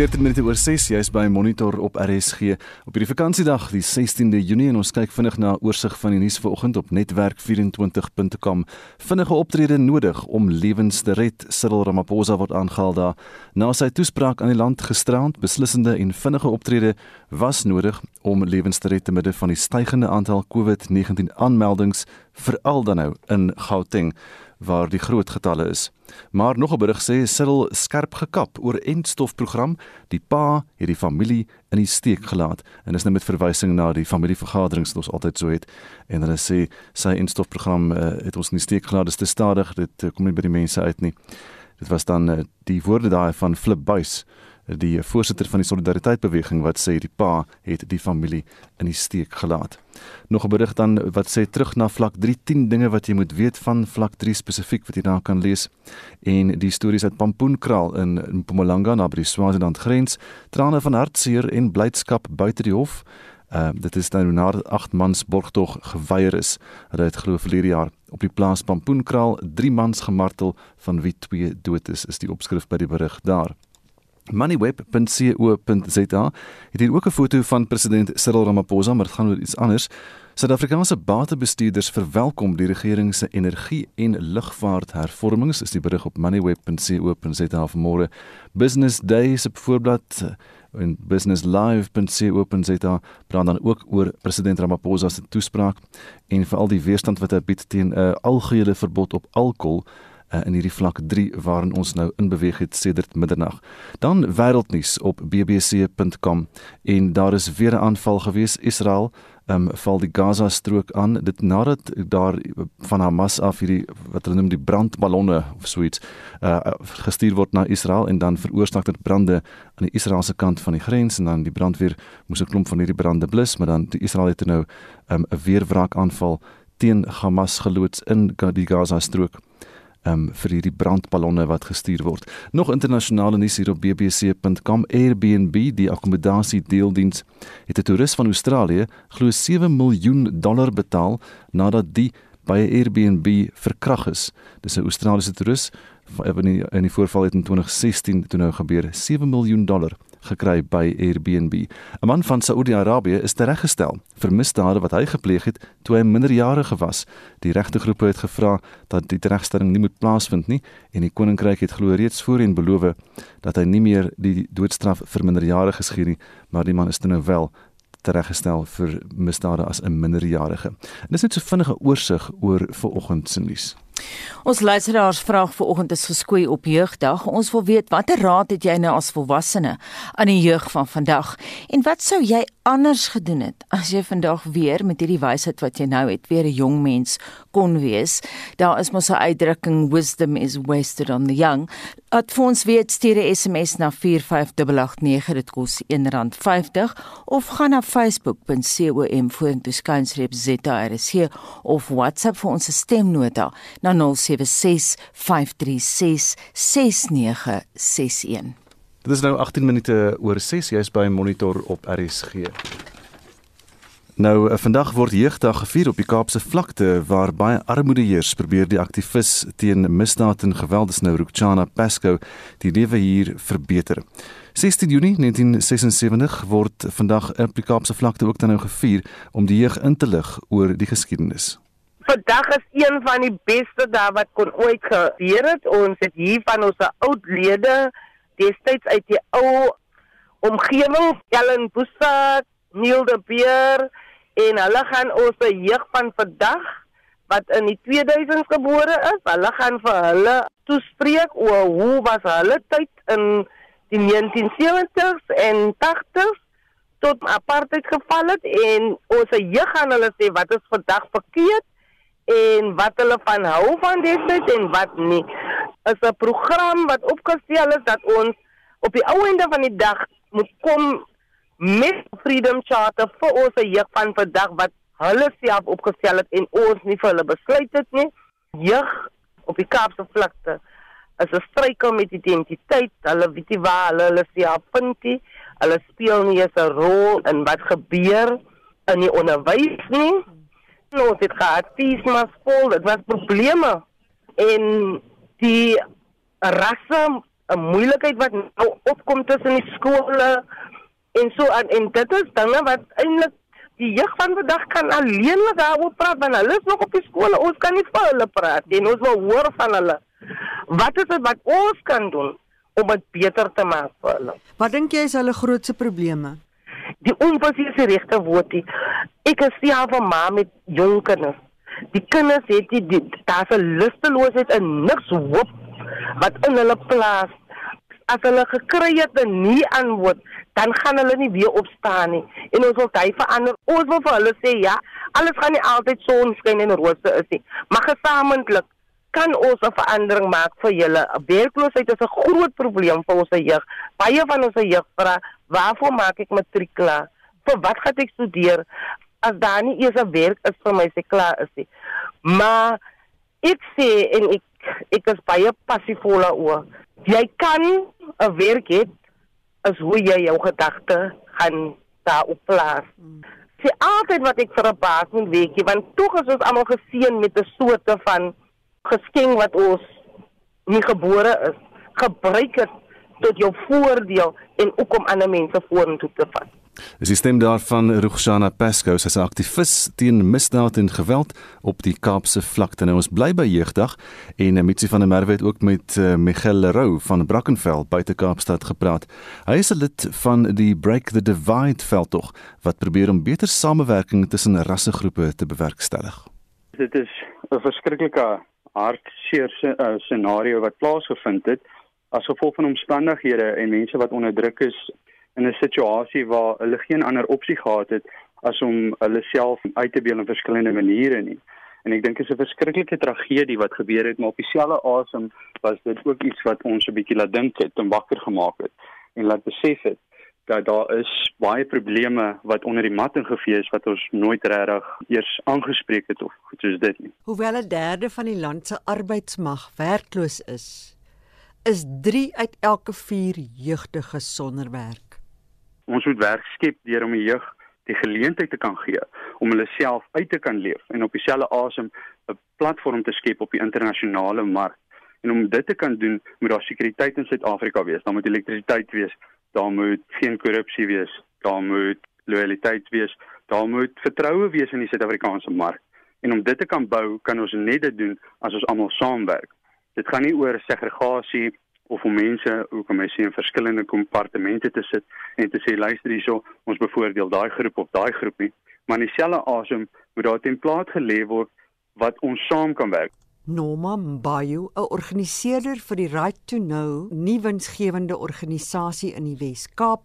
14 minute oor 6 jy's by Monitor op RSG op hierdie vakansiedag die 16de Junie en ons kyk vinnig na 'n oorsig van die nuus vanoggend op netwerk24.com. Vinnige optrede nodig om lewens te red. Cyril Ramaphosa word aangehaal daar na sy toespraak aan die land gisterand. Beslissende en vinnige optrede was nodig om lewens te red te midde van die stygende aantal COVID-19 aanmeldings veral dan nou in Gauteng waar die groot getalle is. Maar nog 'n berig sê Cyril skerp gekap oor entstofprogram, die pa het die familie in die steek gelaat en is nou met verwysing na die familievergaderings wat ons altyd so het. En hulle sê sy entstofprogram uh, het ons in die steek gelaat, dis te stadig, dit uh, kom nie by die mense uit nie. Dit was dan uh, die woorde daai van Flip Buys die voorsitter van die solidariteit beweging wat sê die pa het die familie in die steek gelaat. Nog 'n berig dan wat sê terug na vlak 3 10 dinge wat jy moet weet van vlak 3 spesifiek wat jy daar kan lees en die stories uit Pampoenkraal in Mpumalanga naby die Swaziland grens, trane van hartseer en blydskap buite die hof. Uh, dit is nou na 8 mans borgtog geweier is. Hulle het glo verlede jaar op die plaas Pampoenkraal 3 mans gemartel van wie 2 dood is, is die opskrif by die berig daar moneyweb.co.za het hier ook 'n foto van president Cyril Ramaphosa, maar dit gaan oor iets anders. Suid-Afrikaanse batebestuurders verwelkom die regering se energie- en lugvaarthervormings, is die berig op moneyweb.co.za vanmôre. Business Day se voorblad en businesslive.co.za praat dan ook oor president Ramaphosa se toespraak en veral die weerstand wat hy bied teen 'n uh, algehele verbod op alkohol uh, in hierdie vlak 3 waarin ons nou in beweeg het sedert middernag. Dan wêreldnuus op bbc.com en daar is weer 'n aanval gewees. Israel um, val die Gaza strook aan. Dit nadat daar van Hamas af hierdie wat hulle noem die brandballonne of so iets uh, gestuur word na Israel en dan veroorsaak dit brande aan die Israeliese kant van die grens en dan die brandweer moes 'n klomp van hierdie brande blus maar dan die Israel het nou ehm, 'n um, weerwraak aanval teen Hamas geloods in die Gaza strook um, vir hierdie brandballonne wat gestuur word. Nog internasionale nuus hier op bbc.com Airbnb, die akkommodasie deeldiens, het 'n toerist van Australië glo 7 miljoen dollar betaal nadat die by 'n Airbnb verkrag is. Dis 'n Australiese toerist in die, in die voorval het in 2016 toe nou gebeur 7 miljoen dollar gekry by Airbnb. 'n Man van Saudi-Arabië is tereggestel vir misdade wat hy gepleeg het toe hy minderjarige was. Die regtegroepe het gevra dat die teregstelling nie moet plaasvind nie en die koninkryk het glo reeds voorheen beloof dat hy nie meer die doodstraf vir minderjariges gee nie, maar die man is nou wel tereggestel vir misdade as 'n minderjarige. En dis net so vinnige oorsig oor vanoggend se nuus. Ons luisteraars vraag vanoggend is geskoei op jeugdag. Ons wil weet watter raad het jy nou as volwassene aan die jeug van vandag? En wat sou jy anders gedoen het as jy vandag weer met hierdie wysheid wat jy nou het, weer 'n jong mens kon wees? Daar is mos 'n uitdrukking wisdom is wasted on the young. At vir ons weet stuur 'n SMS na 45889 dit kos R1.50 of gaan na facebook.com vorentoe skynstreep ZRC of WhatsApp vir ons stemnota na 0765366961. Dit is nou 18 minute oor 6. Jy's by Monitor op RSG. Nou, eh, vandag word jeugdag gevier op die Kaapse vlakte waar baie armoede heers. Probeer die aktivis teen misdaad en geweld, dis nou Rukchana Pasco, die lewe hier verbeter. 16 Junie 1976 word vandag op die Kaapse vlakte ook dan nou gevier om die jeug in te lig oor die geskiedenis vandag is een van die beste dae wat kon ooit gebeur het. Ons het hier van ons oud lede destyds uit die ou omgewing, Ellen Busak, Neil de Beer en hulle gaan ons jeug van vandag wat in die 2000s gebore is, hulle gaan vir hulle toespreek oor hoe was hulle tyd in die 1970s en 80s tot apartheid geval het en ons jeug gaan hulle sê wat is vandag verkeerd en wat hulle van hou van destyds en wat nie. Is 'n program wat opgestel is dat ons op die ou einde van die dag moet kom met Freedom Charter vir ons jeug van vandag wat hulle self opgestel het en ons nie vir hulle besluit het nie. Jeug op die Kaapse vlakte is 'n struikel met identiteit. Hulle weet nie waar hulle hulle self vind nie. Hulle speel nie 'n rol in wat gebeur in die onderwys nie ons het gehad feesmas vol. Dit was probleme en die rasse 'n moeilikheid wat nou opkom tussen die skole en so aan en dit is dinge wat eintlik die jeug van vandag kan alleenlik daaroor praat want hulle is nog op die skole ons kan nie vir hulle praat en ons wil hoor van hulle. Wat is dit wat ons kan doen om dit beter te maak vir hulle? Wat dink jy is hulle grootste probleme? Die die regte woordie. Ek is die halve ma met jong kinders. Die kinders het die, die daar's 'n lusteloosheid en niks hoop wat in hulle plaas. As hulle gekry het 'n nie antwoord, dan gaan hulle nie weer opstaan nie. En ons wil dit verander. Ons wil vir hulle sê ja, alles gaan nie altyd sonskyn en rose is nie, maar gesamentlik kan ons 'n verandering maak vir julle. Werkloosheid is 'n groot probleem vir ons jeug. Baie van ons jeug vra, "Waarvoor maak ek matriek klaar? Vir wat gaan ek studeer as daar nie eers 'n werk is vir my as ek klaar is nie?" Maar ek sê en ek ek is baie passief oor. Jy kan 'n werk hê as hoe jy jou gedagte gaan daarop plaas. Sê altyd wat ek vir 'n baas moet weet, want tog is ons almal geseën met 'n soorte van geskenk wat ons nie gebore is. Gebruik dit tot jou voordeel en ook om ander mense vorentoe te vat. Dis die stem daarvan Ruchana Pesco, sy is 'n aktivis teen misdaad en geweld op die Kaapse vlakte. Nou ons bly by jeugdag en eh, Mitsi van der Merwe het ook met uh, Michael Leroux van Brackenfell buite Kaapstad gepraat. Hy is 'n lid van die Break the Divide veldtog wat probeer om beter samewerking tussen rassegroepe te bewerkstellig. Dit is 'n verskriklike hartseer uh, scenario wat plaasgevind het as gevolg van omstandighede en mense wat onderdruk is in 'n situasie waar hulle geen ander opsie gehad het as om hulle self uit te beeld op verskillende maniere nie. En ek dink dit is 'n verskriklike tragedie wat gebeur het, maar op dieselfde asem was dit ook iets wat ons 'n bietjie laat dink het en wakker gemaak het en laat besef het dat daar is baie probleme wat onder die mat ingevee is wat ons nooit regtig eers aangespreek het of goed soos dit nie. Hoewel 'n derde van die land se arbeidsmag werkloos is, is 3 uit elke 4 jeugdiges sonder werk. Ons moet werk skep deur om die jeug die geleentheid te kan gee om hulle self uit te kan leef en op dieselfde asem 'n platform te skep op die internasionale mark. En om dit te kan doen, moet daar sekuriteit in Suid-Afrika wees. Daar moet elektrisiteit wees, daar moet geen korrupsie wees, daar moet loyaliteit wees, daar moet vertroue wees in die Suid-Afrikaanse mark. En om dit te kan bou, kan ons net dit doen as ons almal saamwerk. Dit gaan nie oor segregasie of om mense, hoe kan mens sê, in verskillende kompartemente te sit en te sê luister hierso, ons bevoordeel daai groep of daai groep nie, maar in dieselfde asem moet daar 'n template gelê word wat ons saam kan werk. Norma Mbayu, 'n organiseerder vir die Right to Know, nuwensgewende organisasie in die Wes-Kaap,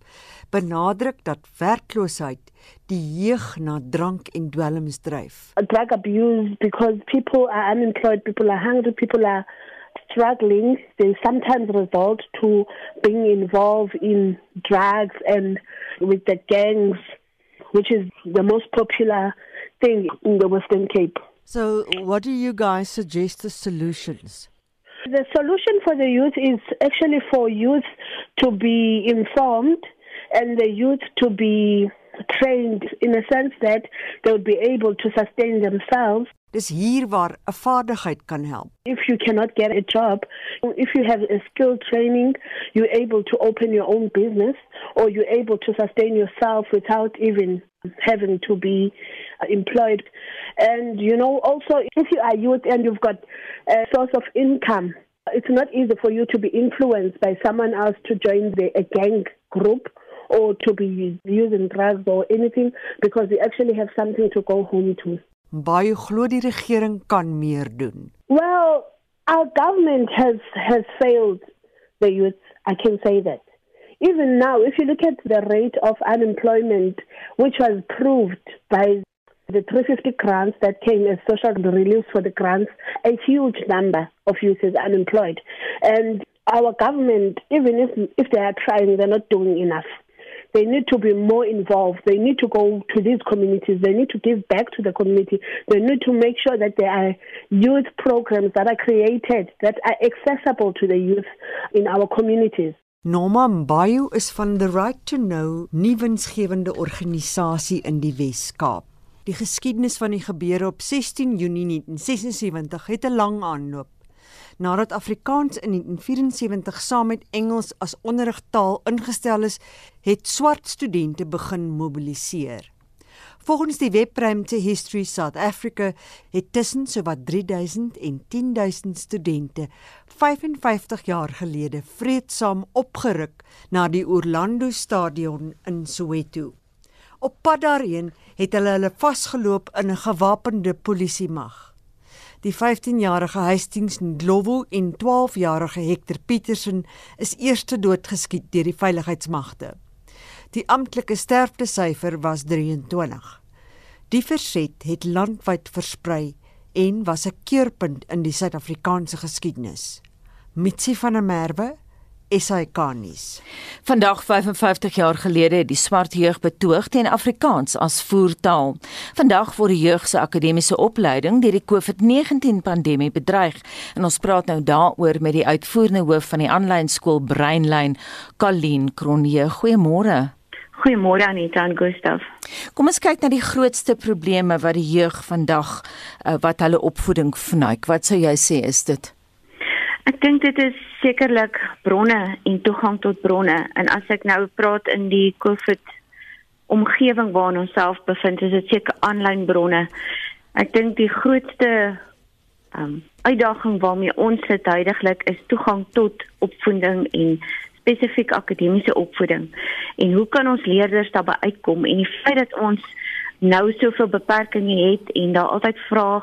benadruk dat werkloosheid die jeug na drank en dwelms dryf. drug abuse because people are unemployed, people are hungry, people are struggling. They sometimes resort to being involved in drugs and with the gangs, which is the most popular thing in the Western Cape. So, what do you guys suggest as solutions? The solution for the youth is actually for youth to be informed and the youth to be trained in a sense that they would be able to sustain themselves. Dis hier waar 'n vaardigheid kan help. If you cannot get a job, if you have a skill training, you're able to open your own business or you're able to sustain yourself without even having to be uh, employed. And you know, also if you are youth and you've got a source of income, it's not easy for you to be influenced by someone else to join the, a gang group or to be using drugs or anything because you actually have something to go home to. Baie glo die regering kan meer doen. Well, our government has has failed the youth. I can say that. Even now, if you look at the rate of unemployment, which was proved by the 350 grants that came as social relief for the grants, a huge number of youth is unemployed. And our government, even if, if they are trying, they're not doing enough. They need to be more involved. They need to go to these communities. They need to give back to the community. They need to make sure that there are youth programs that are created that are accessible to the youth in our communities. Norma Mbayu is van the Right to Know nuwensgewende organisasie in die Wes-Kaap. Die geskiedenis van die gebeure op 16 Junie 1976 het 'n lang aanloop. Nadat Afrikaans in 1974 saam met Engels as onderrigtaal ingestel is, het swart studente begin mobiliseer. Volgens die webruimte History South Africa het tussen sowat 3000 en 10000 studente 55 jaar gelede vreedsaam opgeruk na die Orlando Stadion in Soweto. Op pad daarheen het hulle hulle vasgeloop in 'n gewapende polisiemag. Die 15-jarige Hastings Ndlovu en 12-jarige Hector Petersen is eerste doodgeskiet deur die veiligheidsmagte. Die amptelike sterftesyfer was 23. Die verset het landwyd versprei en was 'n keerpunt in die Suid-Afrikaanse geskiedenis. Mitsi van der Merwe SAK-nuus. Vandag 55 jaar gelede het die swart jeug betoog teen Afrikaans as voertaal. Vandag word die jeug se akademiese opleiding deur die COVID-19 pandemie bedreig. En ons praat nou daaroor met die uitvoerende hoof van die aanlyn skool Breinlyn, Colleen Kronje. Goeiemôre. Goeiemôre Anita en Gustaf. Kom ons kyk na die grootste probleme wat die jeug vandag uh, wat hulle opvoeding vernuik. Wat sou jy sê is dit? Ek dink dit is sekerlik bronne en toegang tot bronne. En as ek nou praat in die COVID omgewing waarin ons self bevind, is dit seker aanlyn bronne. Ek dink die grootste um, uitdaging waarmee ons sit heidaglik is toegang tot opvoeding en spesifiek akademiese opvoeding. En hoe kan ons leerders daarbey uitkom en die feit dat ons nou soveel beperkings het en daar altyd vrae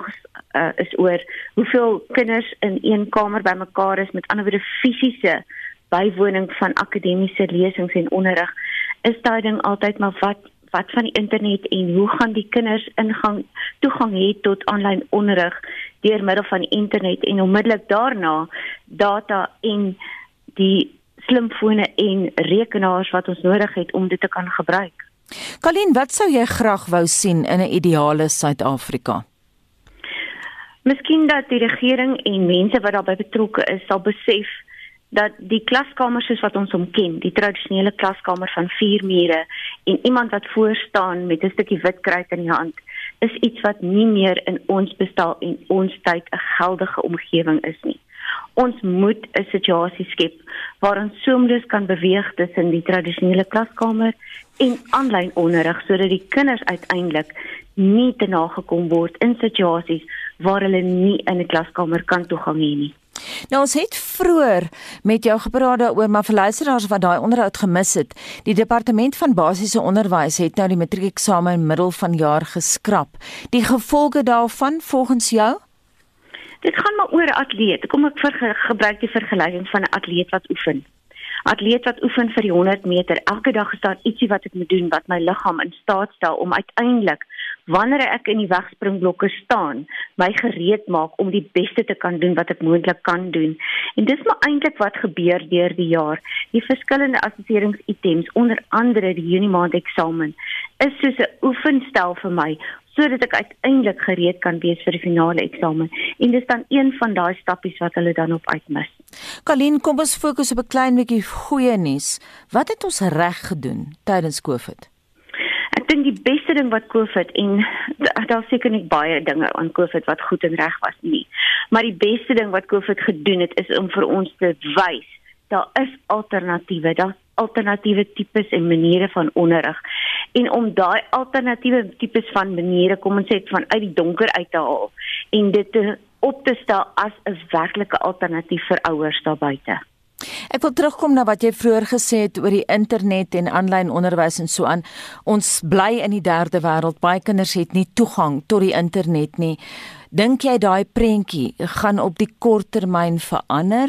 uh, is oor hoeveel kinders in een kamer bymekaar is met ander woorde fisiese bywoning van akademiese lesings en onderrig is daai ding altyd maar wat wat van die internet en hoe gaan die kinders ingang toegang hê tot aanlyn onderrig deur middel van die internet en onmiddellik daarna data en die slimfone en rekenaars wat ons nodig het om dit te kan gebruik. Colleen, wat sou jy graag wou sien in 'n ideale Suid-Afrika? Miskien dat die regering en mense wat daarbey betrokke is, sal besef dat die klaskamers soos wat ons hom ken, die tradisionele klaskamer van vier mure en iemand wat voor staan met 'n stukkie wit kruit in die hand, is iets wat nie meer in ons bestaan en ons tyd 'n geldige omgewing is nie. Ons moet 'n situasie skep waar ons soemloos kan beweeg tussen die tradisionele klaskamer en aanlyn onderrig sodat die kinders uiteindelik nie te nagekom word in situasies waar hulle nie in 'n klaskamer kan toegang hê nie. Nou ons het vroeër met jou gepraat daaroor maar vir luisteraars wat daai onderhoud gemis het, die departement van basiese onderwys het nou die matriekeksamen in middel van jaar geskraap. Die gevolge daarvan volgens jou? Dit gaan maar oor 'n atleet. Kom ek vir gebruik die vergelyking van 'n atleet wat oefen. Atleet wat oefen vir die 100 meter, elke dag is daar ietsie wat ek moet doen wat my liggaam in staat stel om uiteindelik wanneer ek in die wegspringblokke staan, my gereed maak om die beste te kan doen wat ek moontlik kan doen. En dis maar eintlik wat gebeur deur die jaar. Die verskillende assesseringsitems, onder andere die Junie maand eksamen, is soos 'n oefenstel vir my sodat ek uiteindelik gereed kan wees vir die finale eksamen. En dis dan een van daai stappies wat hulle dan op uitmis. Kalien, kom ons fokus op 'n klein bietjie goeie nuus. Wat het ons reg gedoen tydens Covid? Ek dink die beste ding wat Covid en daar seker nie baie dinge aan Covid wat goed en reg was nie. Maar die beste ding wat Covid gedoen het is om vir ons te wys daar is alternatiewe. Daar's alternatiewe tipes en maniere van onderrig en om daai alternatiewe tipes van maniere kom ons sê van uit die donker uit te haal en dit te op te stel as 'n werklike alternatief vir ouers daar buite. Ek wil terugkom na wat jy vroeër gesê het oor die internet en aanlyn onderwys en so aan. Ons bly in die derde wêreld. Baie kinders het nie toegang tot die internet nie. Dink jy daai prentjie gaan op die kort termyn verander?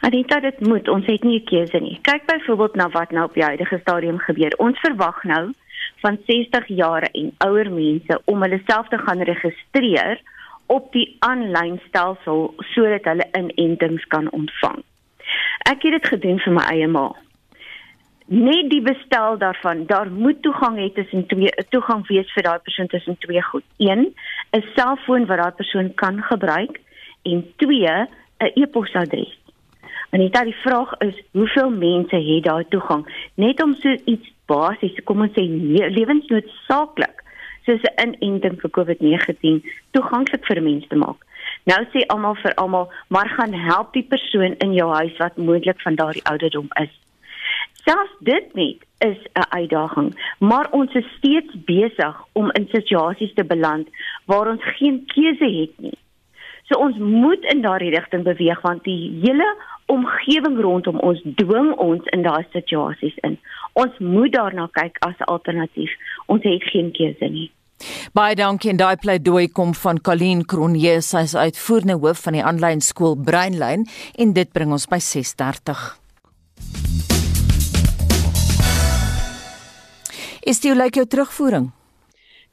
Anita, dit moet, ons het nie 'n keuse nie. Kyk byvoorbeeld na wat nou op die huidige stadium gebeur. Ons verwag nou van 60 jaar en ouer mense om hulle self te gaan registreer op die aanlyn stelsel sodat hulle inentings kan ontvang. Ek het dit gedoen vir my eie ma. Net die bestel daarvan, daar moet toegang hê tussen twee toegang wees vir daai persoon tussen twee goed. 1 'n selfoon wat daai persoon kan gebruik en 2 'n e-posadres. En dit die vraag is hoeveel mense het daai toegang net om so iets basies kom ons sê lewensnoodsaaklik soos 'n inenting vir COVID-19 toeganklik vir mense te maak. Nou sê almal vir almal, maar gaan help die persoon in jou huis wat moontlik van daardie ouderdom is. Selfs dit net is 'n uitdaging, maar ons is steeds besig om in situasies te beland waar ons geen keuse het nie. So ons moet in daardie rigting beweeg want die hele omgewing rondom ons dwing ons in daai situasies in. Ons moet daarna kyk as alternatief. Ons het geen keuse nie. Baie dankie en daai pleidooi kom van Colleen Cronje, sy is uitvoerende hoof van die aanlyn skool Breinlyn en dit bring ons by 6:30. Is dit like jou terugvoering?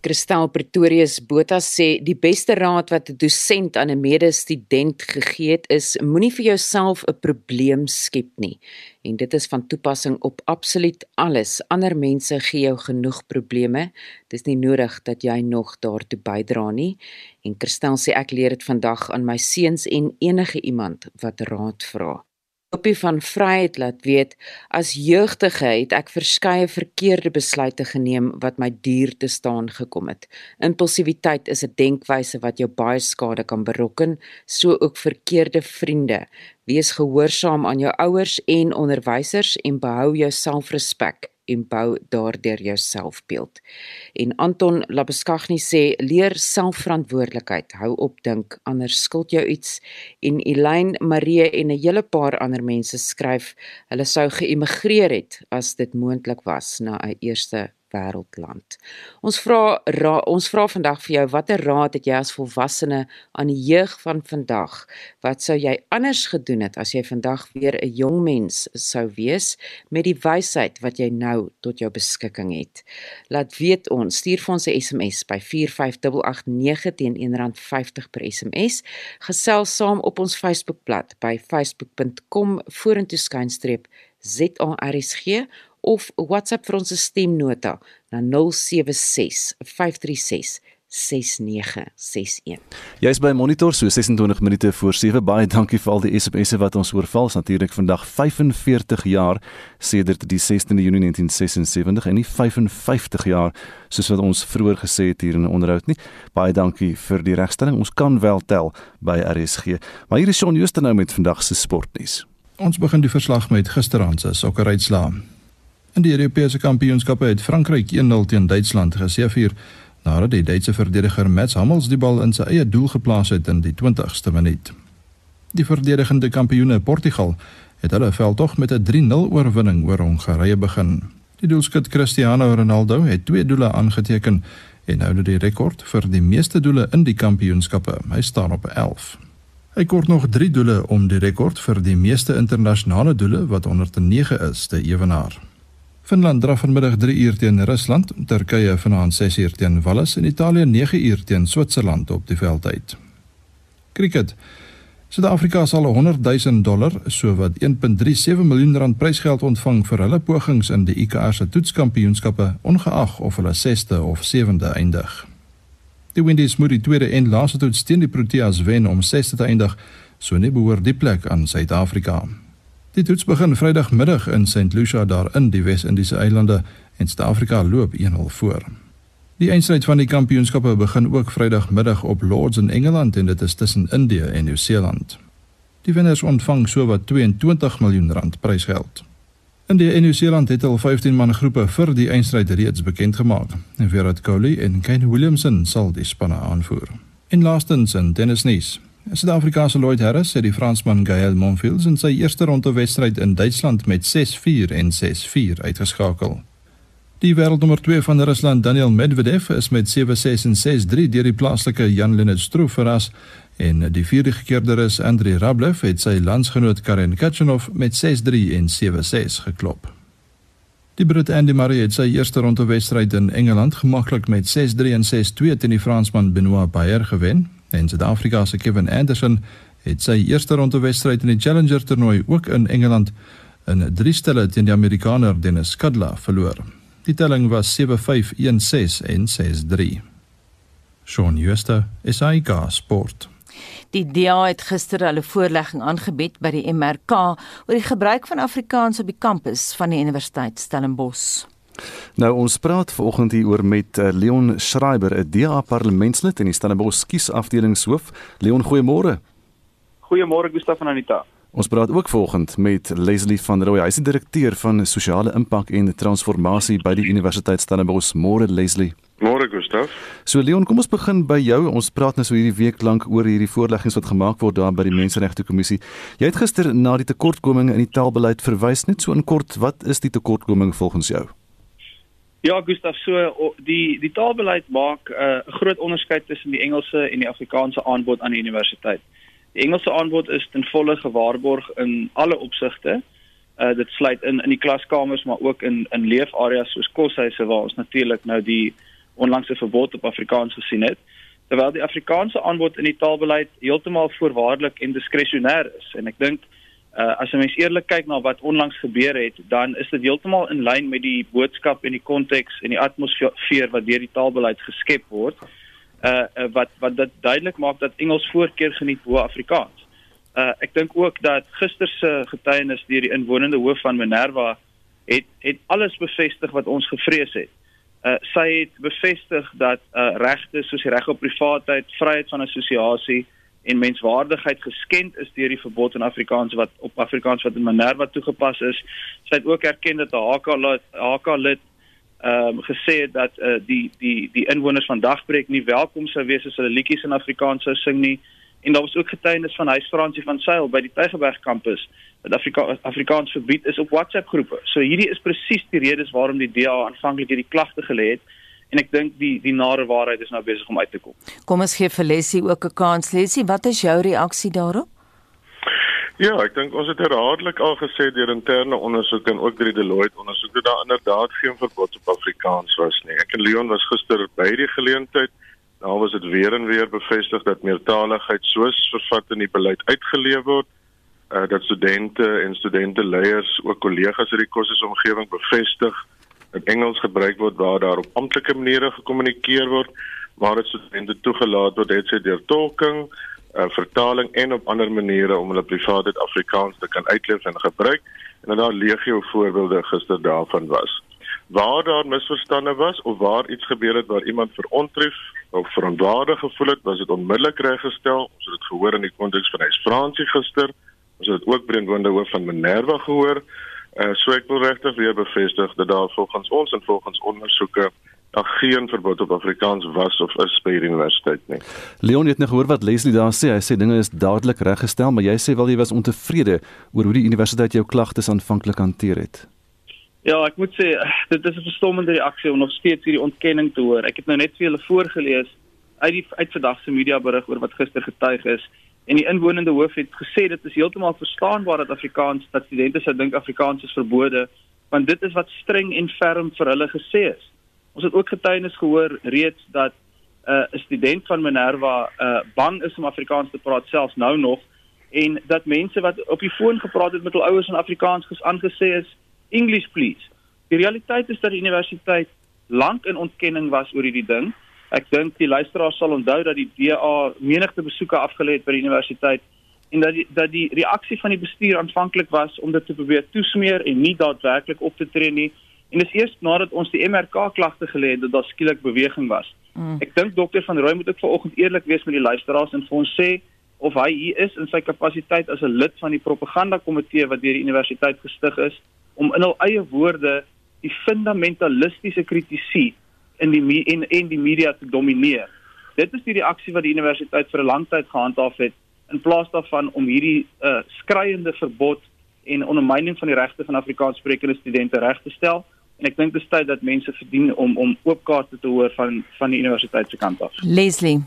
Kristel Pretorius Botha sê die beste raad wat 'n dosent aan 'n medestudent gegee het is moenie vir jouself 'n probleem skep nie. En dit is van toepassing op absoluut alles. Ander mense gee jou genoeg probleme. Dis nie nodig dat jy nog daartoe bydra nie. En Kristel sê ek leer dit vandag aan my seuns en enige iemand wat raad vra. Kopie van Vryheid laat weet as jeugdige het ek verskeie verkeerde besluite geneem wat my duur te staan gekom het. Impulsiwiteit is 'n denkwyse wat jou baie skade kan berokken, so ook verkeerde vriende. Wees gehoorsaam aan jou ouers en onderwysers en behou jou selfrespek en bou daardeur jou selfbeeld. En Anton Labeskagni sê leer selfverantwoordelikheid, hou op dink anders skuld jou iets. En Elaine Marie en 'n hele paar ander mense skryf hulle sou geëmigreer het as dit moontlik was na 'n eerste wêreldland. Ons vra ons vra vandag vir jou watter raad het jy as volwassene aan die jeug van vandag? Wat sou jy anders gedoen het as jy vandag weer 'n jong mens sou wees met die wysheid wat jy nou tot jou beskikking het? Laat weet ons, stuur vir ons 'n SMS by 45889 teen R1.50 per SMS. Gesels saam op ons Facebookblad by facebook.com vorentoe skynstreep ZARSG of WhatsApp vir ons stemnota na 076 536 6961. Jy's by Monitor so 26 minute voor 7. Baie dankie vir al die SMS'e wat ons oorval. Natuurlik vandag 45 jaar sedert die 16de Junie 1976 en nie 55 jaar soos wat ons vroeër gesê het hier in 'n onderhoud nie. Baie dankie vir die regstelling. Ons kan wel tel by RSG. Maar hier is Shaun Jooste nou met vandag se sportnuus. Ons begin die verslag met gisteraand se sokkeruitslae. In die Europese kampioenskappe het Frankryk 1-0 teen Duitsland geseëvier nadat die Duitse verdediger Mats Hummels die bal in sy eie doel geplaas het in die 20ste minuut. Die verdedigende kampioene Portugal het hulle veldtog met 'n 3-0 oorwinning oor Hongarye begin. Die doelskut Cristiano Ronaldo het twee doele aangeteken en hou die rekord vir die meeste doele in die kampioenskappe. Hy staan op 11. Hy kort nog 3 doele om die rekord vir die meeste internasionale doele wat 109 is te ewenaar. Finland draf vanmiddag 3 uur teen Rusland, Turkye vanaand 6 uur teen Wales en Italië 9 uur teen Switserland op die veld uit. Cricket. Suid-Afrika sal 100 000 dollar, sowat 1.37 miljoen rand prysgeld ontvang vir hulle pogings in die ICC se toetskampioenskappe, ongeag of hulle 6de of 7de eindig. Die Windies moet die tweede en laaste toets teen die Proteas wen om 6de te eindig, so nie behoort die plek aan Suid-Afrika nie. Die toets begin Vrydagmiddag in St Lucia daar in die Wes-Indiese eilande en Suid-Afrika loop 1-0 voor. Die eindstryd van die kampioenskappe begin ook Vrydagmiddag op Lords in Engeland en dit is tussen Indië en Nieu-Seeland. Die wenners ontvang sowat 22 miljoen rand prysgeld. Indië en Nieu-Seeland het al 15 man groepe vir die eindstryd reeds bekend gemaak. Virat Kohli en Kane Williamson sal die spanne aanvoer. En laastens in tennisnuus. Suid-Afrikaanse Lloyd Harris het die Fransman Gaël Monfils in sy eerste ronde wedstryd in Duitsland met 6-4 en 6-4 uitgeskakel. Die wêreldnommer 2 van Rusland, Daniel Medvedev, is met 7-6 en 6-3 deur die plaaslike Jan-Lennard Struff verras en die vierde gekeerder is Andrei Rublev het sy landsgenoot Karen Khachanov met 6-3 en 7-6 geklop. Die Brit Andy Murray het sy eerste ronde wedstryd in Engeland gemaklik met 6-3 en 6-2 teen die Fransman Benoit Paire gewen en Suid-Afrika se Kevin Anderson het sy eerste ronde wedstryd in die Challenger toernooi ook in Engeland in 3 stelle teen die Amerikaner Dennis Kudla verloor. Die telling was 7-5, 1-6 en 6-3. Shaun Schuster, SAK Sport. Die DA het gister hulle voorlegging aangebied by die MRK oor die gebruik van Afrikaans op die kampus van die Universiteit Stellenbosch. Nou ons praat vanoggend hier oor met uh, Leon Schreiber, 'n DA parlementslid en die Stellenbosch kiesafdelingshoof. Leon, goeiemôre. Goeiemôre Gustaf en Anita. Ons praat ook vanoggend met Leslie van Rooi. Hy is die direkteur van sosiale impak en transformasie by die Universiteit Stellenbosch. Môre Leslie. Môre Gustaf. So Leon, kom ons begin by jou. Ons praat nou so hierdie week lank oor hierdie voorleggings wat gemaak word daar by die Menseregte Kommissie. Jy het gister na die tekortkominge in die taalbeleid verwys. Net so in kort, wat is die tekortkoming volgens jou? Ja, Gustaf, so die die taalbeleid maak uh, 'n uh, groot onderskeid tussen die Engelse en die Afrikaanse aanbod aan die universiteit. Die Engelse aanbod is ten volle gewaarborg in alle opsigte. Uh dit sluit in in die klaskamers maar ook in in leefareas soos koshuise waar ons natuurlik nou die onlangse verbod op Afrikaans gesien het. Terwyl die Afrikaanse aanbod in die taalbeleid heeltemal voorwaardelik en diskresionêr is en ek dink uh as jy mens eerlik kyk na wat onlangs gebeur het, dan is dit heeltemal in lyn met die boodskap en die konteks en die atmosfeer wat deur die taalbeleid geskep word uh, uh wat wat dit duidelik maak dat Engels voorkeur geniet bo Afrikaans. Uh ek dink ook dat gister se getuienis deur die inwonende hoof van Minerva het het alles bevestig wat ons gevrees het. Uh sy het bevestig dat uh regte soos die reg op privaatheid, vryheid van assosiasie en menswaardigheid geskend is deur die verbod in Afrikaans wat op Afrikaans wat in Minerva toegepas is. Sy het ook erken dat HK HK lid ehm um, gesê het dat uh, die die die inwoners van Dagbreek nie welkom sou wees as hulle liedjies in Afrikaans sou sing nie en daar was ook getuienis van huis Fransie van Sail by die Tygerberg kampus dat Afrika Afrikaans verbied is op WhatsApp groepe. So hierdie is presies die redes waarom die DA aanvanklik hierdie klagte gelê het en ek dink die die nare waarheid is nou besig om uit te kom. Kom ons gee vir Leslie ook 'n kans. Leslie, wat is jou reaksie daarop? Ja, ek dink ons het herhaaldelik al gesê deur interne ondersoeke en ook deur die Deloitte ondersoek dat daar inderdaad geen verbod op Afrikaans was nie. Ek en Leon was gister by die geleentheid. Daar was dit weer en weer bevestig dat meertaligheid soos vervat in die beleid uitgeleef word. Uh dat studente en studente leiers ook kollegas uit die kursusomgewing bevestig dat Engels gebruik word waar daar op amptelike maniere gekommunikeer word, maar dit studente toegelaat word het sy deur tolking uh, vertaling en op ander maniere om hulle privaatheid Afrikaans te kan uitleef en gebruik en daar legio voorbeelde gister daarvan was. Waar daar misverstande was of waar iets gebeur het waar iemand verontref of verontwaardig gevoel het, was dit onmiddellik reggestel. Ons het dit gehoor in die konteks van Huis Fransie gister. Ons het dit ook by die wonde hoof van Minerva gehoor. Uh, so ek wil regtig weer bevestig dat daar volgens ons en volgens ondersoeke daar geen verbod op Afrikaans was of is by die universiteit nie. Leon het net gehoor wat Leslie daar sê. Hy sê dinge is dadelik reggestel, maar jy sê wel jy was ontevrede oor hoe die universiteit jou klagtes aanvanklik hanteer het. Ja, ek moet sê dit is 'n verstommende reaksie om nog steeds hierdie ontkenning te hoor. Ek het nou net vir julle voorgeles uit die uit vandag se media berig oor wat gister getuig is en die inwonende hoof het gesê dit is heeltemal verstaanbaar dat Afrikaans dat studente sou dink Afrikaans is verbode want dit is wat streng en ferm vir hulle gesê is. Ons het ook getuienis gehoor reeds dat uh, 'n uh, student van Minerva uh, bang is om Afrikaans te praat selfs nou nog en dat mense wat op die foon gepraat het met hul ouers in Afrikaans ges aangesê is English please. Die realiteit is dat die universiteit lank in ontkenning was oor hierdie ding. Ek dink die luisteraars sal onthou dat die DA menigte besoeke afgelê het by die universiteit en dat die, dat die reaksie van die bestuur aanvanklik was om dit te probeer toesmeer en nie daadwerklik op te tree nie. En dis eers nadat ons die MRK klagte gelê het dat daar skielik beweging was. Mm. Ek dink dokter van Rooi moet ook vanoggend eerlik wees met die luisteraars en vir ons sê of hy hier is in sy kapasiteit as 'n lid van die propaganda komitee wat deur die universiteit gestig is om in hul eie woorde die fundamentalistiese kritisie in die en en die media te domineer. Dit is die reaksie wat die universiteit vir 'n lang tyd gehandhaaf het in plaas daarvan om hierdie uh, skreiende verbod en ondermyning van die regte van Afrikaanssprekende studente reg te stel en ek dink dit is tyd dat mense verdien om om oop kaarte te hoor van van die universiteit se kant af. Leslie.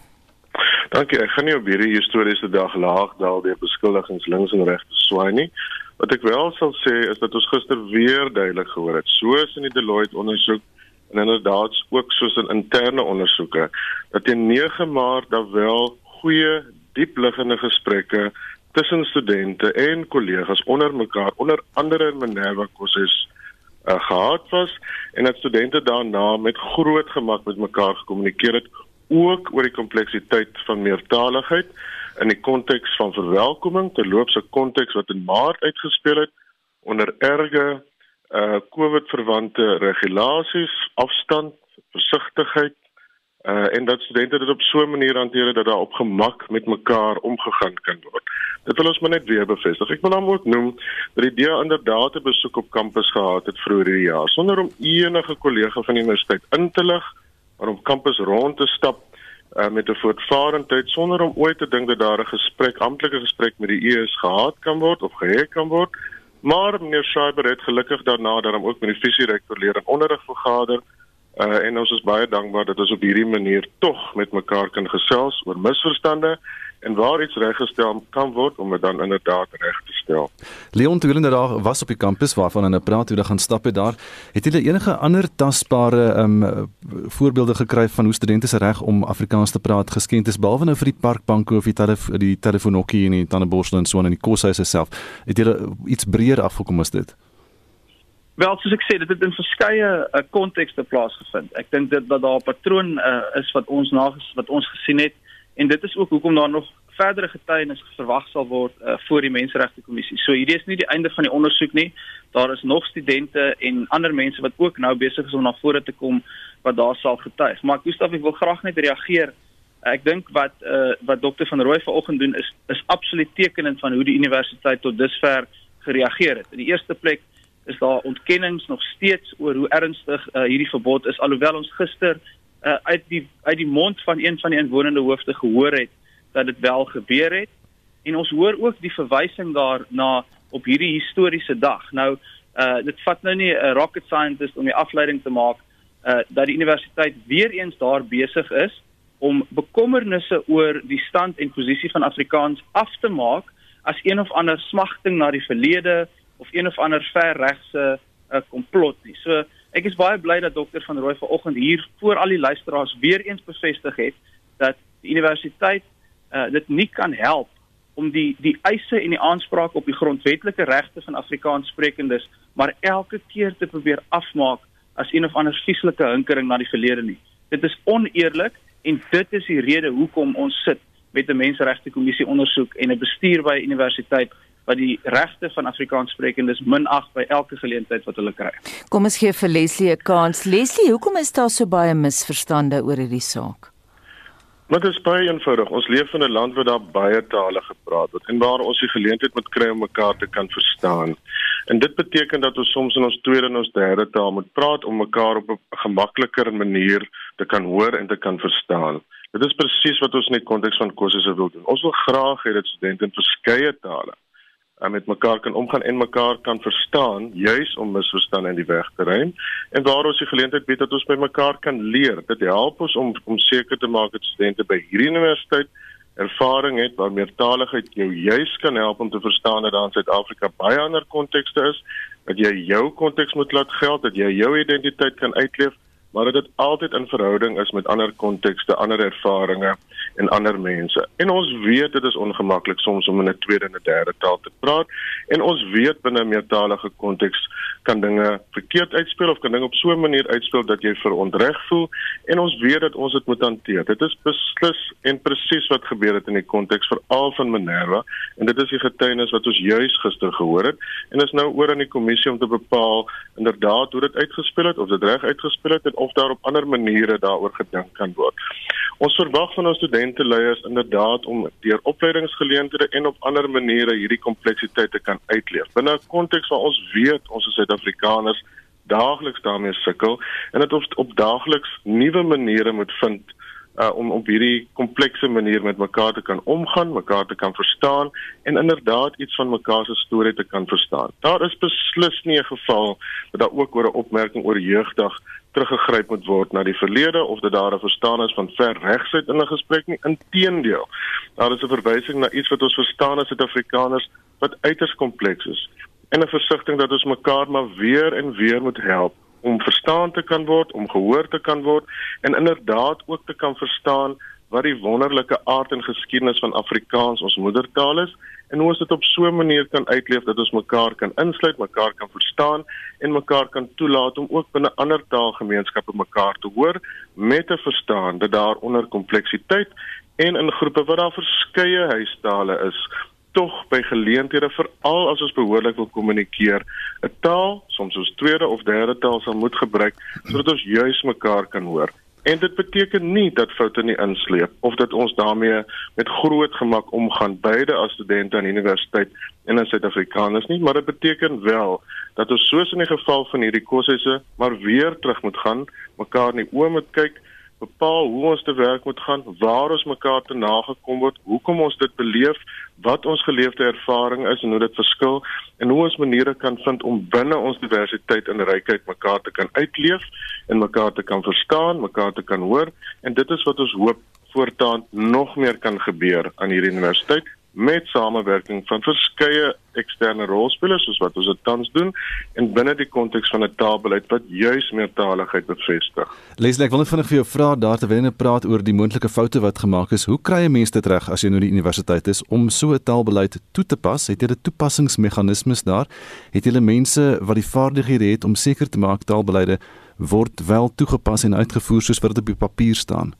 Dankie. Ek gaan nie op hierdie historiese dag laag daal deur beskuldigings links en regs te swaai nie. Wat ek wel sal sê is dat ons gister weer duidelik gehoor het, soos in die Deloitte ondersoek en inderdaad ook soos in interne ondersoeke, dat teen 9 Maart daar wel goeie diepliggende gesprekke tussen studente en kollegas onder mekaar onder andere in Minerva kursus uh, gehad was en dat studente daarna met groot gemak met mekaar gekommunikeer het ook oor die kompleksiteit van meertaligheid in die konteks van verwelkoming terloops 'n konteks wat in Maart uitgespeel het onder erge uh COVID verwante regulasies, afstand, versigtigheid uh en dat studente dit op so 'n manier hanteer dat daar op gemak met mekaar omgegaan kan word. Dit wil ons maar net weer bevestig. Ek wil dan ook noem dat die DEA inderdaad 'n besoek op kampus gehad het vroeër hierdie jaar sonder om enige kollega van die universiteit in te lig, maar om kampus rond te stap uh, met 'n voortvarendheid sonder om ooit te dink dat daar 'n gesprek, amptelike gesprek met die ES gehad kan word of gehê kan word. Maar meneer Schreiber het gelukkig daarna dat hom ook met die visierektor leer en onderrig vergader. Uh, en ons is baie dankbaar dat ons op hierdie manier tog met mekaar kan gesels oor misverstande en waar iets reggestel kan word om dit dan inderdaad reg te stel. Leon Tulen daar was op die kampus waarvan hulle praat hulle gaan stap het daar. Het julle enige ander tasbare um voorbeelde gekry van hoe studente se reg om Afrikaans te praat geskend is behalwe nou vir die parkbanke of die telef die telefoonhokkie en die tandeborsel en so aan in die koshuise self. Het julle iets breër afgekom as dit? Wel, soos ek sê, dit het in verskeie uh, kontekste plaasgevind. Ek dink dit dat daar 'n patroon uh, is wat ons na wat ons gesien het en dit is ook hoekom daar nog verdere getuienis verwag sal word uh, voor die Menseregte Kommissie. So hierdie is nie die einde van die ondersoek nie. Daar is nog studente en ander mense wat ook nou besig is om na vore te kom wat daar sal getuig. Maar Gustaf, ek wil graag net reageer. Ek dink wat uh, wat dokter van Rooi vanoggend doen is is absoluut tekenend van hoe die universiteit tot dusver gereageer het. In die eerste plek is daar ontkennings nog steeds oor hoe ernstig uh, hierdie verbod is alhoewel ons gister uh, uit die uit die mond van een van die inwonende hoofde gehoor het dat dit wel gebeur het en ons hoor ook die verwysing daarna op hierdie historiese dag. Nou uh dit vat nou nie 'n rocket scientist om die afleiding te maak uh dat die universiteit weer eens daar besig is om bekommernisse oor die stand en posisie van Afrikaans af te maak as een of ander smagting na die verlede of een of ander verregse 'n uh, komplot nie. So ek is baie bly dat dokter van Rooi vanoggend hier voor al die luisteraars weer eens bevestig het dat die universiteit uh, dit nie kan help om die die eise en die aansprake op die grondwetlike regte van Afrikaanssprekendes maar elke keer te probeer afmaak as een of ander vieslike hinkering na die verlede nie. Dit is oneerlik en dit is die rede hoekom ons sit met 'n menseregte kommissie ondersoek en 'n bestuur by universiteit wat die regte van Afrikaanssprekendes minag by elke geleentheid wat hulle kry. Kom ons gee vir Leslie 'n kans. Leslie, hoekom is daar so baie misverstande oor hierdie saak? Dit is baie eenvoudig. Ons leef in 'n land waar daar baie tale gepraat word en waar ons die geleentheid moet kry om mekaar te kan verstaan. En dit beteken dat ons soms in ons tweede en ons derde taal moet praat om mekaar op 'n gemakliker manier te kan hoor en te kan verstaan. Dit is presies wat ons in die konteks van kursusse wil doen. Ons wil graag hê dat studente in verskeie tale en met mekaar kan omgaan en mekaar kan verstaan juis om misverstande in die weg te ruim. En waar ons die geleentheid bied dat ons by mekaar kan leer. Dit help ons om om seker te maak dat studente by hierdie universiteit ervaring het waar meertaligheid jou juis kan help om te verstaan dat daar in Suid-Afrika baie ander kontekste is dat jy jou konteks moet laat geld dat jy jou identiteit kan uitleef maar dat dit altyd in verhouding is met ander kontekste, ander ervarings en ander mense. En ons weet dit is ongemaklik soms om in 'n tweede en 'n derde taal te praat en ons weet binne 'n meertalige konteks kan dinge verkeerd uitspeel of kan dinge op so 'n manier uitspeel dat jy verontreg voel en ons weet dat ons dit moet hanteer. Dit is beslis en presies wat gebeur het in die konteks veral van Minerva en dit is die getuienis wat ons juis gister gehoor het en is nou oor aan die kommissie om te bepaal inderdaad hoe dit uitgespeel het of dit reg uitgespeel het en of daar op ander maniere daaroor gedink kan word. Ons verwag van ons studente leiers inderdaad om deur opleidingsgeleenthede en op ander maniere hierdie kompleksiteit te kan uitleef. Binne 'n konteks waar ons weet ons is Suid-Afrikaners daagliks daarmee sukkel en dit op, op daagliks nuwe maniere moet vind uh, om op hierdie komplekse manier met mekaar te kan omgaan, mekaar te kan verstaan en inderdaad iets van mekaar se storie te kan verstaan. Daar is beslis nie 'n geval dat daar ook oor 'n opmerking oor jeugdag teruggegryp moet word na die verlede of dat daar 'n verstaan is van ver regsheid in 'n gesprek nie. Inteendeel, daar is 'n verwysing na iets wat ons verstaan as Suid-Afrikaners wat uiters kompleks is en 'n versigtiging dat ons mekaar maar weer en weer moet help om verstaan te kan word, om gehoor te kan word en inderdaad ook te kan verstaan wat die wonderlike aard en geskiedenis van Afrikaans ons moedertaal is en hoe ons dit op so 'n manier kan uitleef dat ons mekaar kan insluit, mekaar kan verstaan en mekaar kan toelaat om ook binne ander taalgemeenskappe mekaar te hoor met te verstaan dat daar onder kompleksiteit en in groepe wat daar verskeie huistale is tog by geleenthede veral as ons behoorlik wil kommunikeer 'n taal soms ons tweede of derde taal sal moet gebruik sodat ons juis mekaar kan hoor. En dit beteken nie dat foute nie insleep of dat ons daarmee met groot gemak omgaan beide as studente aan universiteit en as Suid-Afrikaners nie, maar dit beteken wel dat ons soos in die geval van hierdie kursusse maar weer terug moet gaan, mekaar in die oë moet kyk bepaal hoe ons te werk moet gaan, waar ons mekaar te nagekom word, hoekom ons dit beleef, wat ons geleefde ervaring is en hoe dit verskil en hoe ons maniere kan vind om binne ons diversiteit en rykheid mekaar te kan uitleef en mekaar te kan verstaan, mekaar te kan hoor en dit is wat ons hoop voortaan nog meer kan gebeur aan hierdie universiteit met samewerking van verskeie eksterne rolspelers soos wat ons dit tans doen en binne die konteks van 'n taalbeleid wat juis meertaligheid bevestig. Leslie, ek wil net vinnig vir jou vra daar terwyl jy praat oor die moontlike foute wat gemaak is. Hoe kry 'n mens dit reg as jy nou die universiteit is om so 'n taalbeleid toe te pas? Het jy 'n toepassingsmeganismes daar? Het jy mense wat die vaardighede het om seker te maak taalbeleide word wel toegepas en uitgevoer soos wat dit op die papier staan?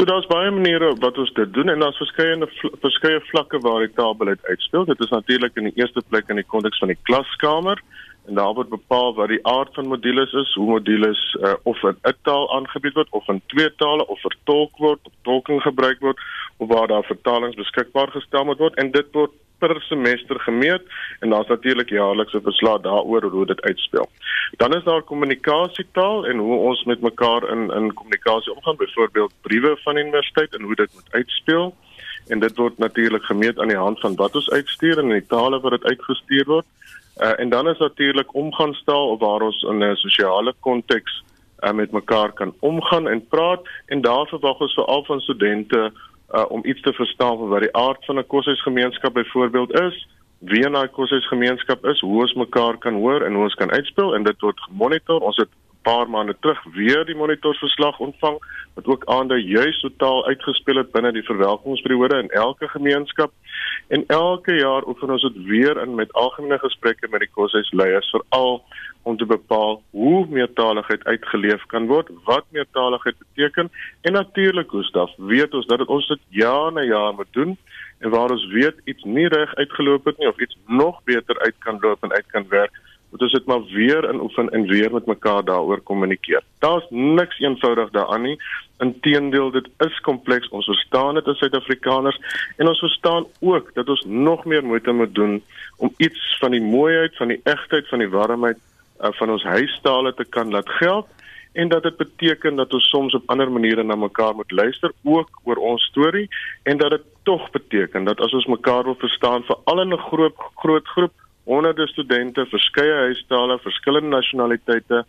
So daar's baie maniere wat ons dit doen en daar's verskeie verskeie vlakke waar die taalbeleid uitspeel. Dit is natuurlik in die eerste plek in die konteks van die klaskamer en daar word bepaal wat die aard van modules is, hoe modules uh, of in 'n taal aangebied word of in twee tale of vertolk word, of tolking gebruik word of waar daar vertalings beskikbaar gestel moet word en dit word per semester gemeet en daar's natuurlik jaarliks 'n verslag daaroor hoe dit uitspeel. Dan is daar kommunikasietaal en hoe ons met mekaar in in kommunikasie omgaan, byvoorbeeld briewe van universiteit en hoe dit moet uitspeel. En dit word natuurlik gemeet aan die hand van wat ons uitstuur en die tale wat dit uitgestuur word. Uh, en dan is natuurlik omgangstaal waar ons in 'n sosiale konteks uh, met mekaar kan omgaan en praat en daar verwag ons veral van studente uh, om iets te verstaan van wat die aard van 'n koshuisgemeenskap byvoorbeeld is, wie in daai koshuisgemeenskap is, hoe ons mekaar kan hoor en hoe ons kan uitspel en dit word gemonitor. Ons het paar maande terug weer die monitorsverslag ontvang wat ook aandui juis totaal uitgespeel het binne die verwelkomingsperiode in elke gemeenskap. En elke jaar oefen ons dit weer in met algemene gesprekke met die koshuisleiers veral om te bepaal hoe meertaligheid uitgeleef kan word, wat meertaligheid beteken en natuurlik Gustaf, weet ons dat ons dit jaar na jaar moet doen en waar ons weet iets nie reg uitgeloop het nie of iets nog beter uit kan loop en uit kan werk, moet ons dit maar weer in oefen en weer met mekaar daaroor kommunikeer. Daar's niks eenvoudig daaraan nie. Inteendeel, dit is kompleks. Ons verstaan dit as Suid-Afrikaners en ons verstaan ook dat ons nog meer moeite moet doen om iets van die mooiheid, van die egtheid, van die warmheid uh, van ons huistale te kan laat geld en dat dit beteken dat ons soms op ander maniere na mekaar moet luister ook oor ons storie en dat dit tog beteken dat as ons mekaar wil verstaan vir al 'n groot groot groep honderde studente verskeie huistale verskillende nasionaliteite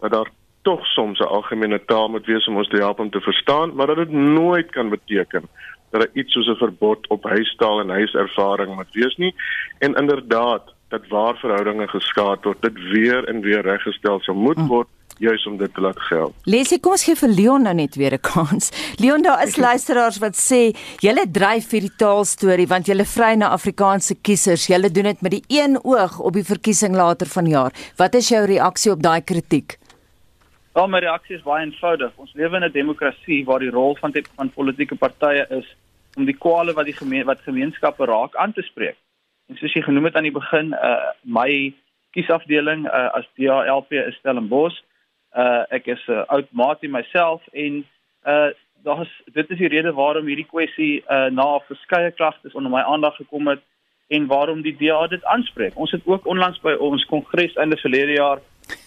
dat daar tog soms 'n algemene taal moet wees om ons te help om te verstaan maar dat dit nooit kan beteken dat daar iets soos 'n verbod op huistaal en huiservaring moet wees nie en inderdaad dat waar verhoudinge geskaad word, dit weer en weer reggestel sou moet mm. word juis om dit te laat geld. Lesie, kom ons gee vir Leon nou net weer 'n kans. Leon, daar is luisteraars wat sê julle dryf vir die taalstorie want julle vry na Afrikaanse kiesers. Julle doen dit met die een oog op die verkiesing later vanjaar. Wat is jou reaksie op daai kritiek? Wel, my reaksie is baie eenvoudig. Ons lewe in 'n demokrasie waar die rol van die, van politieke partye is om die kwale wat die gemeen, wat gemeenskappe raak aan te spreek. En soos jy genoem het aan die begin, uh my kiesafdeling uh as DALP is Stellenbosch. Uh ek is 'n uh, oud maatie myself en uh daar's dit is die rede waarom hierdie kwessie uh na verskeie klagtes onder my aandag gekom het en waarom die DA dit aanspreek. Ons het ook onlangs by ons kongres einde verlede jaar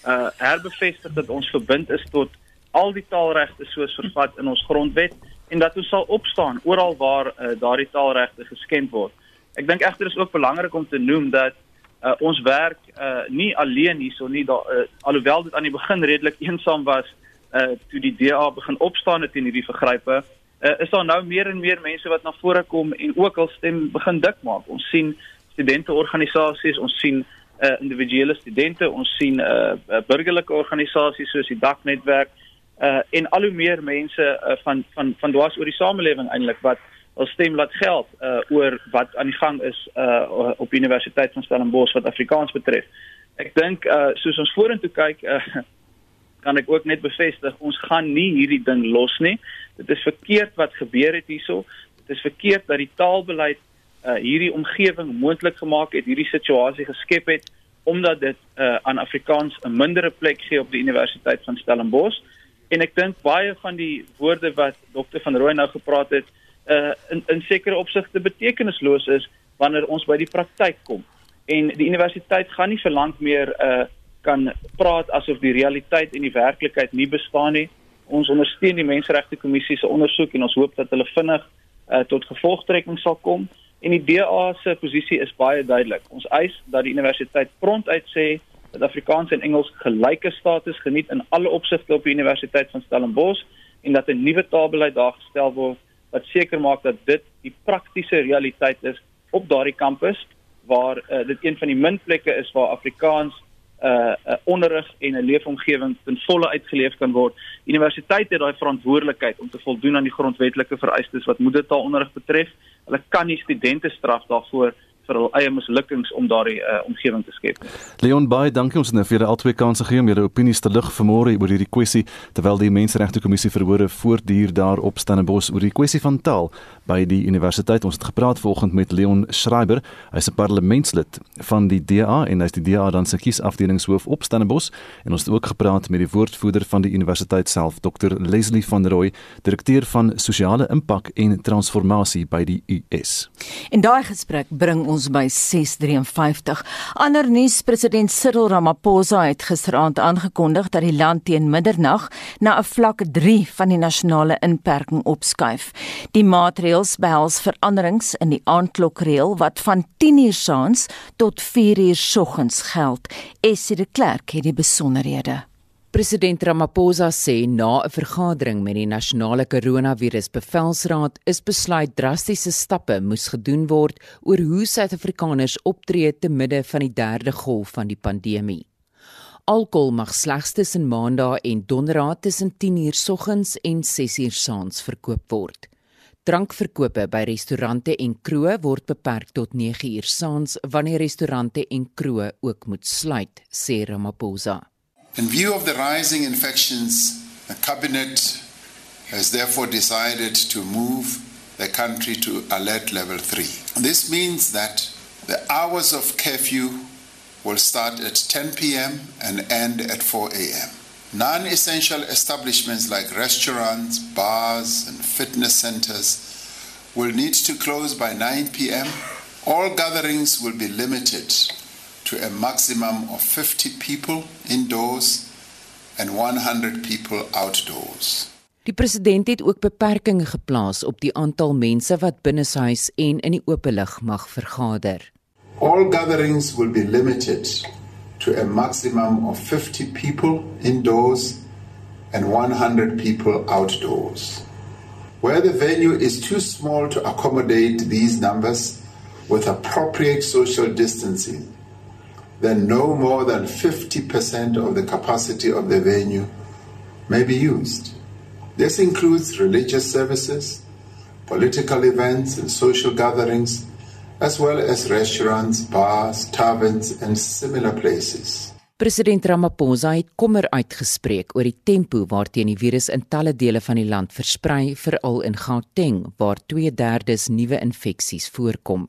uh herbevestig dat ons verbind is tot al die taalregte soos vervat in ons grondwet en dat ons sal opstaan oral waar uh, daardie taalregte geskend word. Ek dink egter is ook belangrik om te noem dat uh, ons werk uh, nie alleen hierso nie da, uh, alhoewel dit aan die begin redelik eensaam was uh, toe die DA begin opstaan teen hierdie vergrype uh, is daar nou meer en meer mense wat na vore kom en ook al stem begin dik maak. Ons sien studenteorganisasies ons sien uh, individuele studente ons sien uh, burgerlike organisasies soos die dak netwerk uh, en al hoe meer mense uh, van van van dwars oor die samelewing eintlik wat ons stem laat geld uh oor wat aan die gang is uh op Universiteit van Stellenbosch wat Afrikaans betref. Ek dink uh soos ons vorentoe kyk uh kan ek ook net bevestig ons gaan nie hierdie ding los nie. Dit is verkeerd wat gebeur het hierso. Dit is verkeerd dat die taalbeleid uh, hierdie omgewing moontlik gemaak het, hierdie situasie geskep het omdat dit uh, aan Afrikaans 'n mindere plek gee op die Universiteit van Stellenbosch en ek dink baie van die woorde wat dokter van Rooi nou gepraat het uh, in in sekere opsigte betekenisloos is wanneer ons by die praktyk kom. En die universiteit gaan nie vir lank meer uh, kan praat asof die realiteit en die werklikheid nie bestaan nie. Ons ondersteun die menseregte kommissie se ondersoek en ons hoop dat hulle vinnig uh, tot gevolgtrekking sal kom. En die DA se posisie is baie duidelik. Ons eis dat die universiteit prompt uit sê dat Afrikaans en Engels gelyke status geniet in alle opsigte op die Universiteit van Stellenbosch en dat 'n nuwe taalbeleid daar gestel word wat seker maak dat dit die praktiese realiteit is op daardie kampus waar uh, dit een van die min plekke is waar Afrikaans 'n uh, 'n uh, onderrig en 'n leefomgewing ten volle uitgeleef kan word. Universiteite het daai verantwoordelikheid om te voldoen aan die grondwetlike vereistes wat moedertaalonderrig betref. Hulle kan nie studente straf daarvoor vir hul eie mislukkings om daardie uh, omgewing te skep. Leon Bey, dankie ons het nou vir al twee kansse gegee om julle opinies te lig vanmôre oor hierdie kwessie terwyl die Menseregte Kommissie verhore voortduur daar op Stellenbosch oor die kwessie van taal by die universiteit. Ons het gepraat vanoggend met Leon Schreiber, hy's 'n parlementslid van die DA en hy's die DA dan se kiesafdelingshoof op Stellenbosch en ons het ook gepraat met die woordvoerder van die universiteit self, Dr Leslie van Rooi, direkteur van sosiale impak en transformasie by die US. In daai gesprek bring ons ons by 653. Ander nuus: President Cyril Ramaphosa het gisteraand aangekondig dat die land teen middernag na 'n vlak 3 van die nasionale inperking opskuif. Die maatreëls behels veranderings in die aandklokreël wat van 10:00 saans tot 4:00 soggens geld. Essie de Klerk het die besonderhede. President Ramaphosa sê na 'n vergadering met die nasionale koronavirusbevelsraad is besluit drastiese stappe moes gedoen word oor hoe Suid-Afrikaners optree te midde van die derde golf van die pandemie. Alkohol mag slegs tussen Maandag en Donderdag tussen 10:00 soggens en 6:00 saans verkoop word. Drankverkope by restaurante en kroë word beperk tot 9:00 saans wanneer restaurante en kroë ook moet sluit, sê Ramaphosa. In view of the rising infections, the Cabinet has therefore decided to move the country to alert level 3. This means that the hours of curfew will start at 10 p.m. and end at 4 a.m. Non essential establishments like restaurants, bars, and fitness centers will need to close by 9 p.m. All gatherings will be limited to a maximum of 50 people indoors and 100 people outdoors. Die president het ook beperkings geplaas op die aantal mense wat binneshuis en in die oop lug mag vergader. All gatherings will be limited to a maximum of 50 people indoors and 100 people outdoors. Where the venue is too small to accommodate these numbers with appropriate social distancing, then no more than 50% of the capacity of the venue may be used. This includes religious services, political events, and social gatherings, as well as restaurants, bars, taverns, and similar places. President Ramaphosa het kommer uitgespreek oor die tempo waarteen die virus in talle dele van die land versprei, veral in Gauteng waar 2/3 nuwe infeksies voorkom.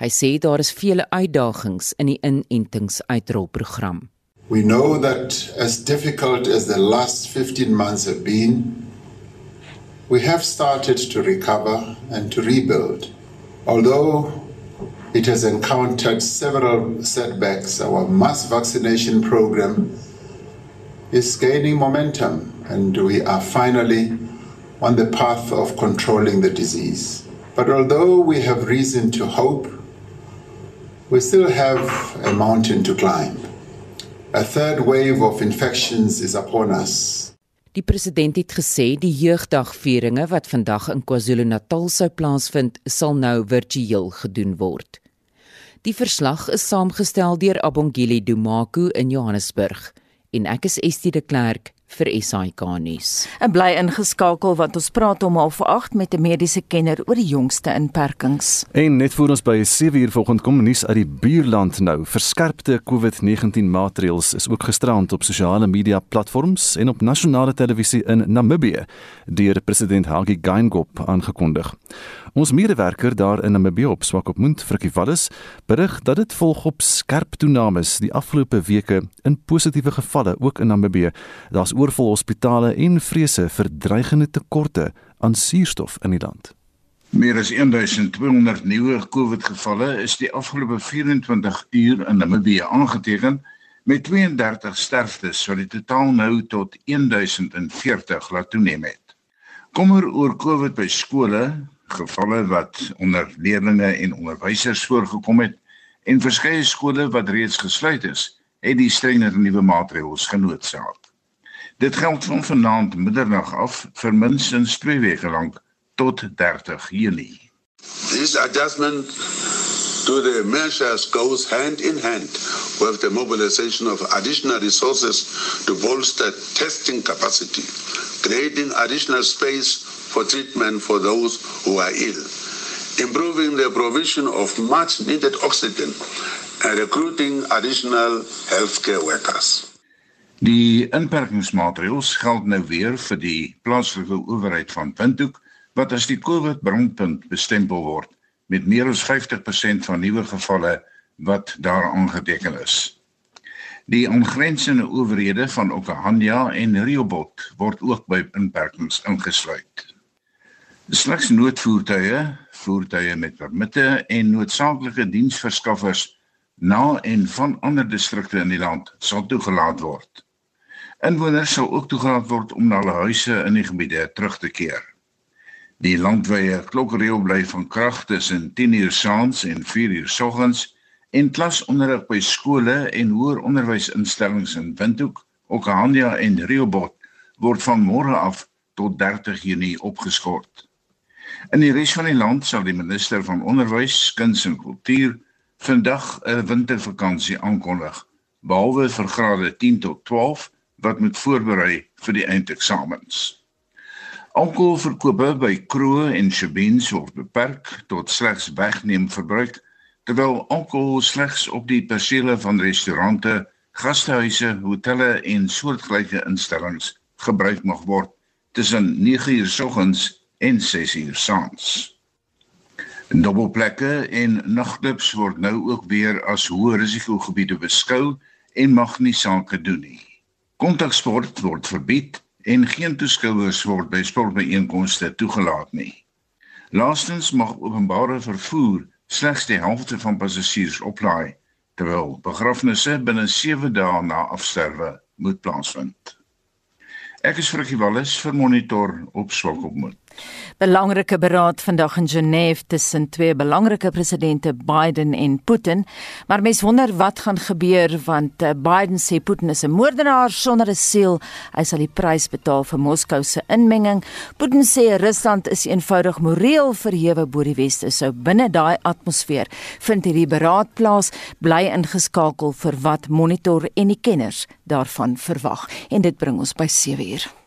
Hy sê daar is vele uitdagings in die inentingsuitrolprogram. We know that as difficult as the last 15 months have been, we have started to recover and to rebuild. Although it has encountered several setbacks, our mass vaccination program is gaining momentum and we are finally on the path of controlling the disease. But although we have reason to hope we still have a mountain to climb. A third wave of infections is upon us. Die president het gesê die jeugdagvieringe wat vandag in KwaZulu-Natal sou plaasvind, sal nou virtueel gedoen word. Die verslag is saamgestel deur Abongile Dumaku in Johannesburg en ek is Estie de Klerk vir SAK nuus. En bly ingeskakel want ons praat om 08:30 met 'n mediese kenner oor die jongste inperkings. En net voor ons by 7:00 vanoggend kom nuus uit die buurland nou. Verskerpte COVID-19 maatreëls is ook gisterand op sosiale media platforms en op nasionale televisie in Namibië deur president Hage Geingob aangekondig. Ons medewerker daar in Namibië op Swakopmund, Frikkie Wallis, berig dat dit volg op skerp toenames die afgelope weke in positiewe gevalle ook in Namibië. Daar's oorvol hospitale en vrese vir dreigende tekorte aan suurstof in die land. Meer as 1200 nuwe COVID-gevalle is die afgelope 24 uur in Namibië aangeteken met 32 sterftes wat die totaal nou tot 1040 laat toeneem het. Kommer oor COVID by skole, gevalle wat onder leerders en onderwysers voorgekom het en verskeie skole wat reeds gesluit is, het die strenger nuwe maatreëls genootsaak. Dit geld van vanaand middernag af vir minstens 2 weke lank tot 30 Junie. This adjustment to the measures goes hand in hand with the mobilization of additional resources to bolster testing capacity, creating additional space for treatment for those who are ill, improving the provision of much needed oxygen, and recruiting additional healthcare workers. Die inperkingsmaatreëls geld nou weer vir die plaaslike owerheid van Windhoek wat as die COVID brandpunt bestempel word met meer as 50% van nuwe gevalle wat daar aangeteken is. Die aangrensende owerhede van Okahanja en Riobot word ook by inperkings ingesluit. Slegs noodvoertuie, voertuie met permitte en noodsaaklike diensverskaffers na en van ander distrikte in die land sal toegelaat word. Inwoners sal ook toegelaat word om na hulle huise in die gebiede terug te keer. Die landwyse klokreël bly van krag tussen 10:00 saans en 4:00 soggens en klasonderrig by skole en hoër onderwysinstellings in Windhoek, Okahanja en Riobot word van môre af tot 30 Junie opgeskort. In die res van die land sal die minister van onderwys, kuns en kultuur vandag 'n wintervakansie aankondig, behalwe vir grade 10 tot 12 wat moet voorberei vir die eindeksamens. Alkoholverkope by kroë en shebeens word beperk tot slegs wegneem verbruik, terwyl alkohol slegs op die persele van restaurante, gastehuise, hotelle en soortgelyke instellings gebruik mag word tussen 9:00 s oggends en 6 uur saans. Dubbelplekke en nagklubs word nou ook weer as hoë risikogebiede beskou en mag nie sake doen nie. Kontaksport word verbied en geen toeskouers word by sportbyeenkomste toegelaat nie. Laastens mag openbare vervoer slegs die helfte van passasiers oplaai terwyl begrafnisse binne 7 dae na afsterwe moet plaasvind. Ek is Frikkie Wallis vir Monitor op Swakopmund. Belangrike beraad vandag in Genève tussen twee belangrike presidente Biden en Putin. Maar mense wonder wat gaan gebeur want eh, Biden sê Putin is 'n moordenaar sonder 'n siel. Hy sal die prys betaal vir Moskou se inmenging. Putin sê Rusland is eenvoudig moreel verhewe bo die weste. So binne daai atmosfeer vind hierdie beraad plaas. Bly ingeskakel vir wat monitor en die kenners daarvan verwag. En dit bring ons by 7 uur.